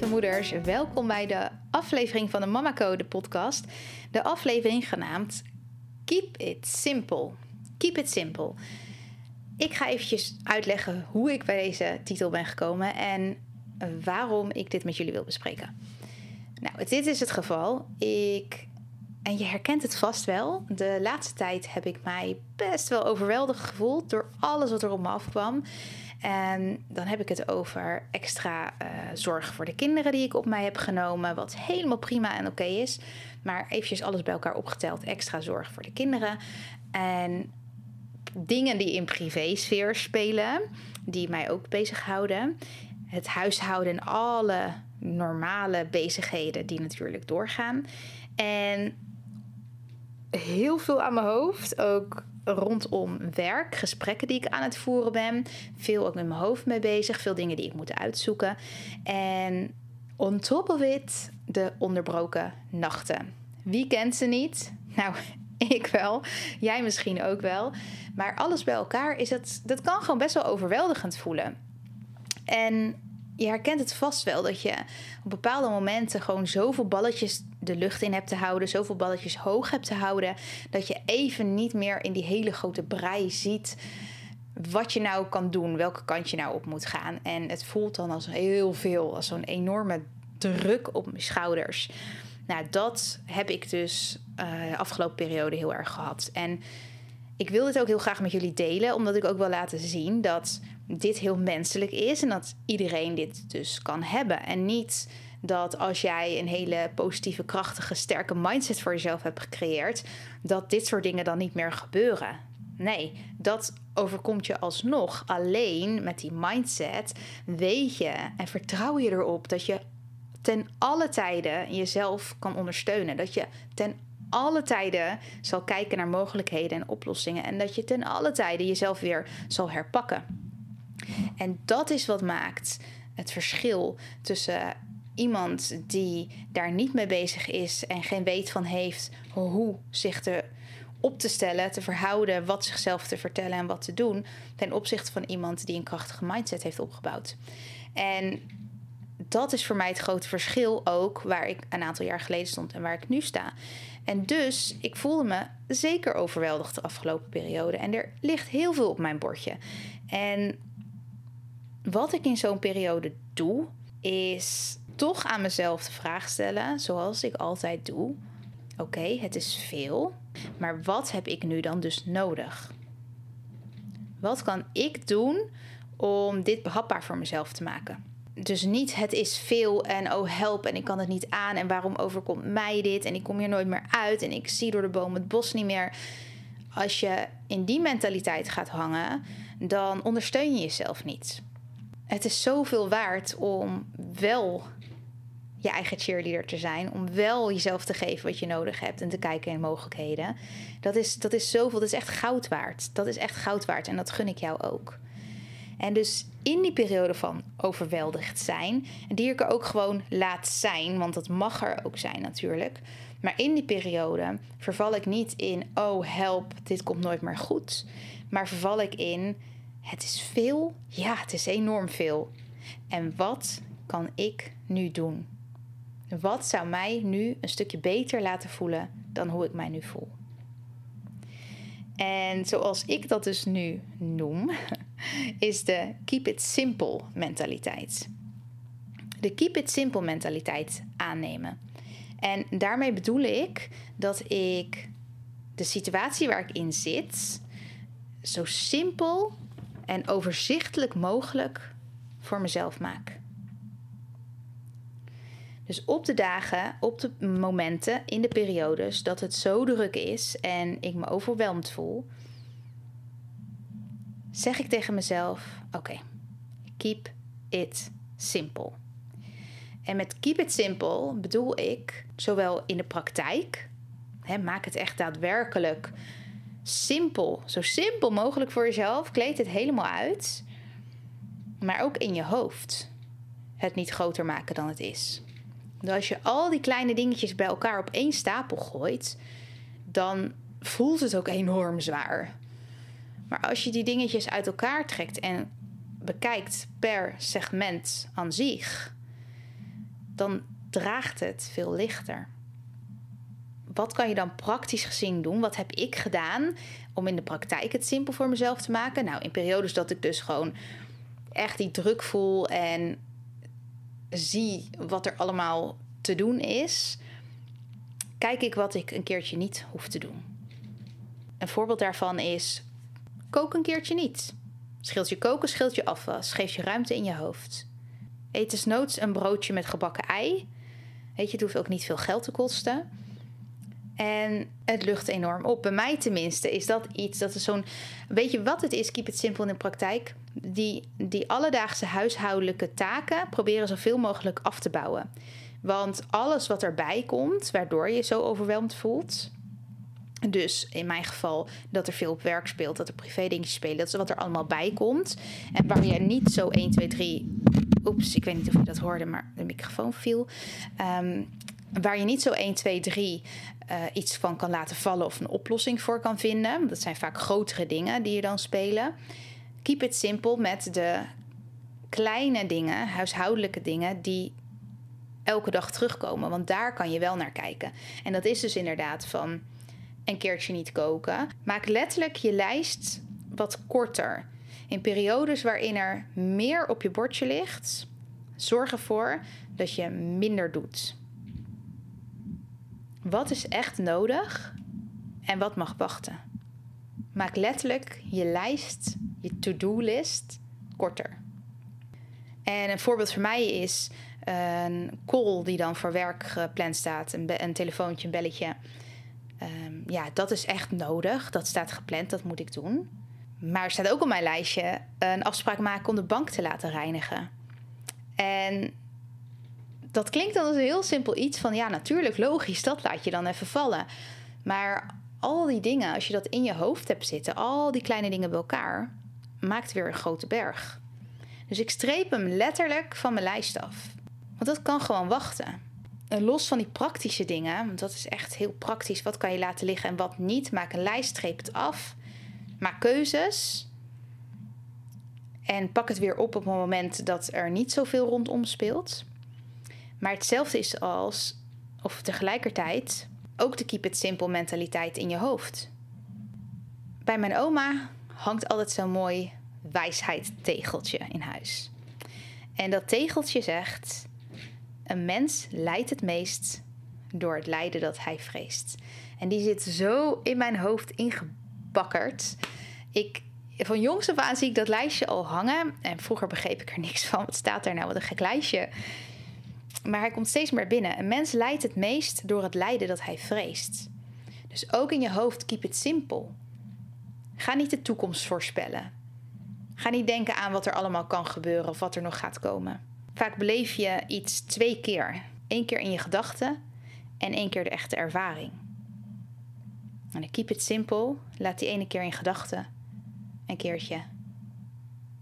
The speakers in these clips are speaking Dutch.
Lieve moeders, welkom bij de aflevering van de Mama Code podcast. De aflevering genaamd Keep It Simple. Keep It Simple. Ik ga eventjes uitleggen hoe ik bij deze titel ben gekomen en waarom ik dit met jullie wil bespreken. Nou, dit is het geval. Ik, en je herkent het vast wel. De laatste tijd heb ik mij best wel overweldigd gevoeld door alles wat er op me afkwam. En dan heb ik het over extra uh, zorg voor de kinderen die ik op mij heb genomen. Wat helemaal prima en oké is. Maar eventjes alles bij elkaar opgeteld. Extra zorg voor de kinderen. En dingen die in privésfeer spelen. Die mij ook bezighouden. Het huishouden en alle normale bezigheden die natuurlijk doorgaan. En heel veel aan mijn hoofd. Ook rondom werk, gesprekken die ik aan het voeren ben. Veel ook met mijn hoofd mee bezig, veel dingen die ik moet uitzoeken. En on top of it, de onderbroken nachten. Wie kent ze niet? Nou, ik wel. Jij misschien ook wel. Maar alles bij elkaar is het, dat kan gewoon best wel overweldigend voelen. En je herkent het vast wel dat je op bepaalde momenten gewoon zoveel balletjes de lucht in hebt te houden, zoveel balletjes hoog hebt te houden, dat je even niet meer in die hele grote brei ziet wat je nou kan doen, welke kant je nou op moet gaan. En het voelt dan als heel veel, als zo'n enorme druk op mijn schouders. Nou, dat heb ik dus de afgelopen periode heel erg gehad. En ik wil dit ook heel graag met jullie delen, omdat ik ook wil laten zien dat dit heel menselijk is en dat iedereen dit dus kan hebben. En niet dat als jij een hele positieve, krachtige, sterke mindset voor jezelf hebt gecreëerd, dat dit soort dingen dan niet meer gebeuren. Nee, dat overkomt je alsnog. Alleen met die mindset weet je en vertrouw je erop dat je ten alle tijden jezelf kan ondersteunen. Dat je ten alle tijden zal kijken naar mogelijkheden en oplossingen. En dat je ten alle tijden jezelf weer zal herpakken. En dat is wat maakt het verschil tussen iemand die daar niet mee bezig is en geen weet van heeft hoe zich te op te stellen, te verhouden, wat zichzelf te vertellen en wat te doen, ten opzichte van iemand die een krachtige mindset heeft opgebouwd. En dat is voor mij het grote verschil ook waar ik een aantal jaar geleden stond en waar ik nu sta. En dus, ik voelde me zeker overweldigd de afgelopen periode. En er ligt heel veel op mijn bordje. En wat ik in zo'n periode doe, is toch aan mezelf de vraag stellen, zoals ik altijd doe. Oké, het is veel, maar wat heb ik nu dan dus nodig? Wat kan ik doen om dit behapbaar voor mezelf te maken? Dus niet het is veel en oh help en ik kan het niet aan en waarom overkomt mij dit en ik kom hier nooit meer uit en ik zie door de boom het bos niet meer. Als je in die mentaliteit gaat hangen, dan ondersteun je jezelf niet. Het is zoveel waard om wel je eigen cheerleader te zijn. Om wel jezelf te geven wat je nodig hebt en te kijken in mogelijkheden. Dat is, dat is zoveel, dat is echt goud waard. Dat is echt goud waard en dat gun ik jou ook. En dus in die periode van overweldigd zijn, die ik er ook gewoon laat zijn, want dat mag er ook zijn natuurlijk. Maar in die periode verval ik niet in, oh help, dit komt nooit meer goed. Maar verval ik in, het is veel, ja, het is enorm veel. En wat kan ik nu doen? Wat zou mij nu een stukje beter laten voelen dan hoe ik mij nu voel? En zoals ik dat dus nu noem, is de keep it simple mentaliteit. De keep it simple mentaliteit aannemen. En daarmee bedoel ik dat ik de situatie waar ik in zit zo simpel en overzichtelijk mogelijk voor mezelf maak. Dus op de dagen, op de momenten, in de periodes dat het zo druk is en ik me overweldigd voel, zeg ik tegen mezelf: Oké, keep it simple. En met keep it simple bedoel ik zowel in de praktijk, hè, maak het echt daadwerkelijk simpel, zo simpel mogelijk voor jezelf, kleed het helemaal uit, maar ook in je hoofd. Het niet groter maken dan het is. Dus als je al die kleine dingetjes bij elkaar op één stapel gooit, dan voelt het ook enorm zwaar. Maar als je die dingetjes uit elkaar trekt en bekijkt per segment aan zich, dan draagt het veel lichter. Wat kan je dan praktisch gezien doen? Wat heb ik gedaan om in de praktijk het simpel voor mezelf te maken? Nou, in periodes dat ik dus gewoon echt die druk voel en zie wat er allemaal te doen is, kijk ik wat ik een keertje niet hoef te doen. Een voorbeeld daarvan is: kook een keertje niet. Scheelt je koken, scheelt je afwas, geef je ruimte in je hoofd. Eet desnoods een broodje met gebakken ei. Weet je, het hoeft ook niet veel geld te kosten. En het lucht enorm op. Bij mij tenminste is dat iets, dat is zo'n... Weet je wat het is, keep it simple in de praktijk? Die, die alledaagse huishoudelijke taken proberen zoveel mogelijk af te bouwen. Want alles wat erbij komt, waardoor je zo overweldigd voelt... Dus in mijn geval dat er veel op werk speelt, dat er privé dingetjes spelen, dat is wat er allemaal bij komt. En waar je niet zo 1, 2, 3. Oeps, ik weet niet of je dat hoorde, maar de microfoon viel. Um, waar je niet zo 1, 2, 3 uh, iets van kan laten vallen of een oplossing voor kan vinden. Dat zijn vaak grotere dingen die je dan spelen. Keep it simple met de kleine dingen, huishoudelijke dingen, die elke dag terugkomen. Want daar kan je wel naar kijken. En dat is dus inderdaad van een keertje niet koken. Maak letterlijk je lijst wat korter. In periodes waarin er meer op je bordje ligt, zorg ervoor dat je minder doet. Wat is echt nodig en wat mag wachten? Maak letterlijk je lijst, je to-do-list, korter. En een voorbeeld voor mij is een call die dan voor werk gepland staat, een, een telefoontje, een belletje. Um, ja, dat is echt nodig. Dat staat gepland, dat moet ik doen. Maar er staat ook op mijn lijstje een afspraak maken om de bank te laten reinigen. En dat klinkt dan als een heel simpel iets van ja, natuurlijk, logisch, dat laat je dan even vallen. Maar al die dingen, als je dat in je hoofd hebt zitten, al die kleine dingen bij elkaar, maakt weer een grote berg. Dus ik streep hem letterlijk van mijn lijst af. Want dat kan gewoon wachten. En los van die praktische dingen, want dat is echt heel praktisch. Wat kan je laten liggen en wat niet? Maak een lijst, streep het af. Maak keuzes. En pak het weer op op het moment dat er niet zoveel rondom speelt. Maar hetzelfde is als, of tegelijkertijd, ook de keep it simple mentaliteit in je hoofd. Bij mijn oma hangt altijd zo'n mooi wijsheidstegeltje in huis. En dat tegeltje zegt: Een mens lijdt het meest door het lijden dat hij vreest. En die zit zo in mijn hoofd ingebakkerd. Ik, van jongs af aan zie ik dat lijstje al hangen. En vroeger begreep ik er niks van. Wat staat daar nou? Wat een gek lijstje. Maar hij komt steeds meer binnen. Een mens lijdt het meest door het lijden dat hij vreest. Dus ook in je hoofd, keep it simpel. Ga niet de toekomst voorspellen. Ga niet denken aan wat er allemaal kan gebeuren of wat er nog gaat komen. Vaak beleef je iets twee keer. Eén keer in je gedachten en één keer de echte ervaring. En dan keep it simpel. Laat die ene keer in gedachten een keertje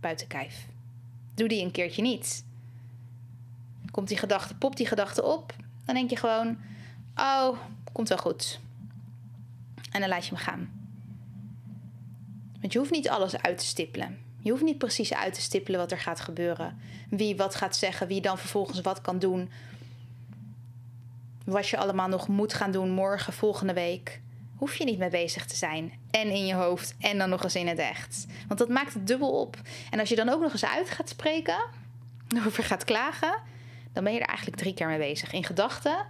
buiten kijf. Doe die een keertje niet komt die gedachte, popt die gedachte op. Dan denk je gewoon, oh, komt wel goed. En dan laat je hem gaan. Want je hoeft niet alles uit te stippelen. Je hoeft niet precies uit te stippelen wat er gaat gebeuren. Wie wat gaat zeggen, wie dan vervolgens wat kan doen. Wat je allemaal nog moet gaan doen morgen, volgende week. Hoef je niet mee bezig te zijn. En in je hoofd en dan nog eens in het echt. Want dat maakt het dubbel op. En als je dan ook nog eens uit gaat spreken, over gaat klagen, dan ben je er eigenlijk drie keer mee bezig. In gedachten,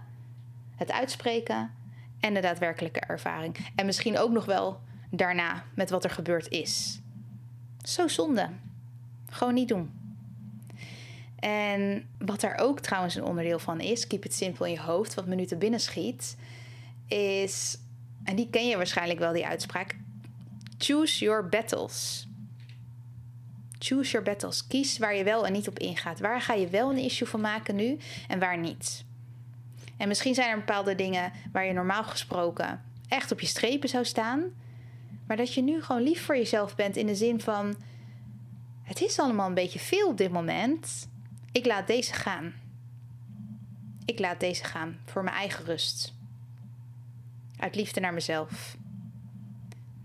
het uitspreken en de daadwerkelijke ervaring. En misschien ook nog wel daarna met wat er gebeurd is. Zo zonde. Gewoon niet doen. En wat daar ook trouwens een onderdeel van is, keep it simple in je hoofd, wat me nu te binnen schiet, is, en die ken je waarschijnlijk wel, die uitspraak: choose your battles. Choose your battles. Kies waar je wel en niet op ingaat. Waar ga je wel een issue van maken nu en waar niet? En misschien zijn er bepaalde dingen waar je normaal gesproken echt op je strepen zou staan. Maar dat je nu gewoon lief voor jezelf bent in de zin van: het is allemaal een beetje veel op dit moment. Ik laat deze gaan. Ik laat deze gaan voor mijn eigen rust. Uit liefde naar mezelf.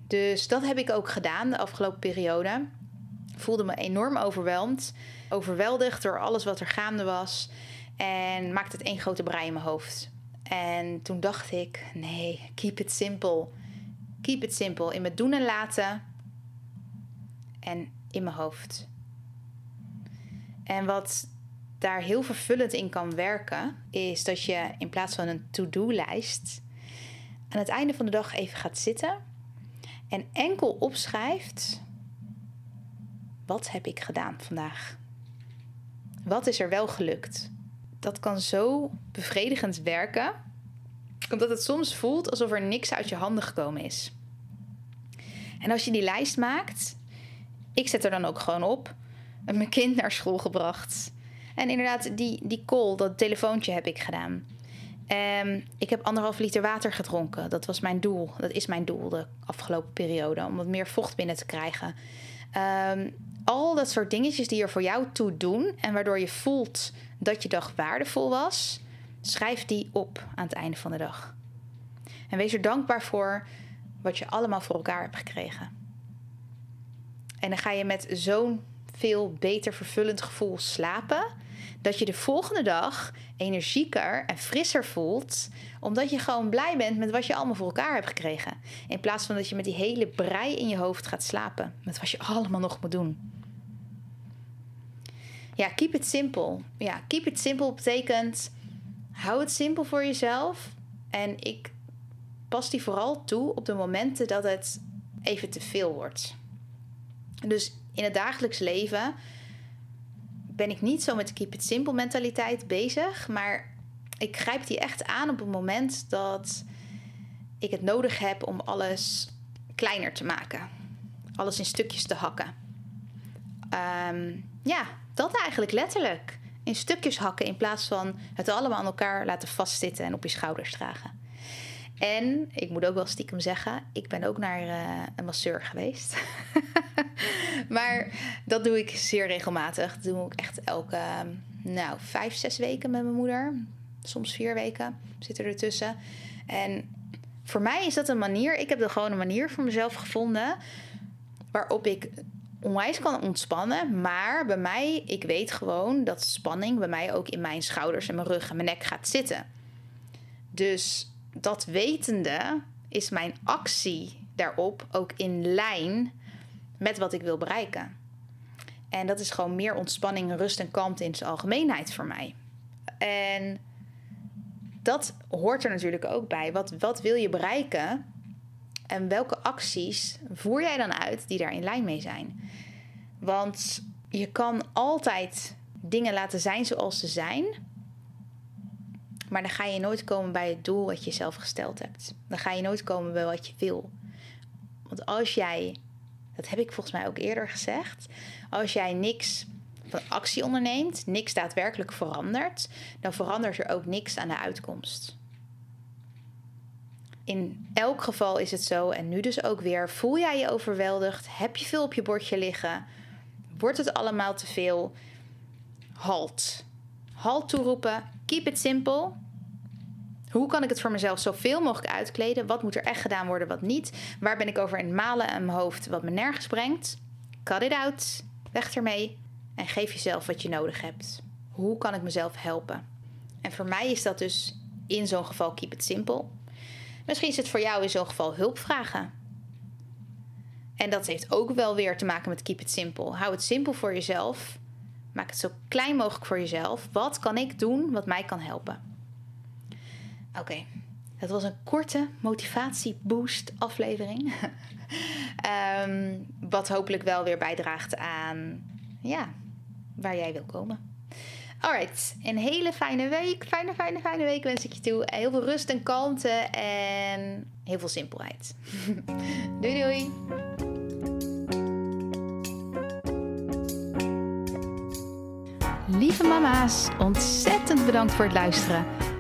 Dus dat heb ik ook gedaan de afgelopen periode. Voelde me enorm overweldigd. Overweldigd door alles wat er gaande was. En maakte het één grote brei in mijn hoofd. En toen dacht ik: nee, keep it simple. Keep it simple. In mijn doen en laten. En in mijn hoofd. En wat daar heel vervullend in kan werken, is dat je in plaats van een to-do-lijst aan het einde van de dag even gaat zitten en enkel opschrijft: wat heb ik gedaan vandaag? Wat is er wel gelukt? Dat kan zo bevredigend werken, omdat het soms voelt alsof er niks uit je handen gekomen is. En als je die lijst maakt, ik zet er dan ook gewoon op, mijn kind naar school gebracht. En inderdaad, die, die call, dat telefoontje heb ik gedaan. Um, ik heb anderhalf liter water gedronken. Dat was mijn doel. Dat is mijn doel de afgelopen periode. Om wat meer vocht binnen te krijgen. Um, al dat soort dingetjes die er voor jou toe doen. En waardoor je voelt dat je dag waardevol was. Schrijf die op aan het einde van de dag. En wees er dankbaar voor wat je allemaal voor elkaar hebt gekregen. En dan ga je met zo'n veel beter vervullend gevoel slapen. Dat je de volgende dag energieker en frisser voelt. Omdat je gewoon blij bent met wat je allemaal voor elkaar hebt gekregen. In plaats van dat je met die hele brei in je hoofd gaat slapen. Met wat je allemaal nog moet doen. Ja, keep it simple. Ja, keep it simple betekent... Hou het simpel voor jezelf. En ik pas die vooral toe op de momenten dat het even te veel wordt. Dus in het dagelijks leven ben ik niet zo met de keep it simple mentaliteit bezig. Maar ik grijp die echt aan op het moment dat ik het nodig heb om alles kleiner te maken. Alles in stukjes te hakken. Ehm, ja, dat eigenlijk letterlijk. In stukjes hakken in plaats van het allemaal aan elkaar laten vastzitten en op je schouders dragen. En ik moet ook wel stiekem zeggen, ik ben ook naar uh, een masseur geweest. maar dat doe ik zeer regelmatig. Dat doe ik echt elke nou, vijf, zes weken met mijn moeder. Soms vier weken zitten er tussen. En voor mij is dat een manier. Ik heb er gewoon een manier voor mezelf gevonden. Waarop ik onwijs kan ontspannen. Maar bij mij, ik weet gewoon dat spanning bij mij ook in mijn schouders en mijn rug en mijn nek gaat zitten. Dus dat wetende is mijn actie daarop ook in lijn met wat ik wil bereiken. En dat is gewoon meer ontspanning, rust en kalmte in zijn algemeenheid voor mij. En dat hoort er natuurlijk ook bij. Wat, wat wil je bereiken? En welke acties voer jij dan uit die daar in lijn mee zijn? Want je kan altijd dingen laten zijn zoals ze zijn. Maar dan ga je nooit komen bij het doel wat je zelf gesteld hebt. Dan ga je nooit komen bij wat je wil. Want als jij, dat heb ik volgens mij ook eerder gezegd, als jij niks van actie onderneemt, niks daadwerkelijk verandert, dan verandert er ook niks aan de uitkomst. In elk geval is het zo, en nu dus ook weer, voel jij je overweldigd? Heb je veel op je bordje liggen? Wordt het allemaal te veel? Halt. Halt toeroepen. Keep it simple. Hoe kan ik het voor mezelf zoveel mogelijk uitkleden? Wat moet er echt gedaan worden, wat niet? Waar ben ik over in malen aan mijn hoofd wat me nergens brengt? Cut it out. Weg ermee. En geef jezelf wat je nodig hebt. Hoe kan ik mezelf helpen? En voor mij is dat dus in zo'n geval keep it simple. Misschien is het voor jou in zo'n geval hulp vragen. En dat heeft ook wel weer te maken met keep it simple. Hou het simpel voor jezelf. Maak het zo klein mogelijk voor jezelf. Wat kan ik doen wat mij kan helpen? Oké, dat was een korte motivatie-boost aflevering. um, wat hopelijk wel weer bijdraagt aan ja, waar jij wil komen. Alright, een hele fijne week. Fijne, fijne, fijne week wens ik je toe. Heel veel rust en kalmte en heel veel simpelheid. doei doei. Lieve mama's, ontzettend bedankt voor het luisteren.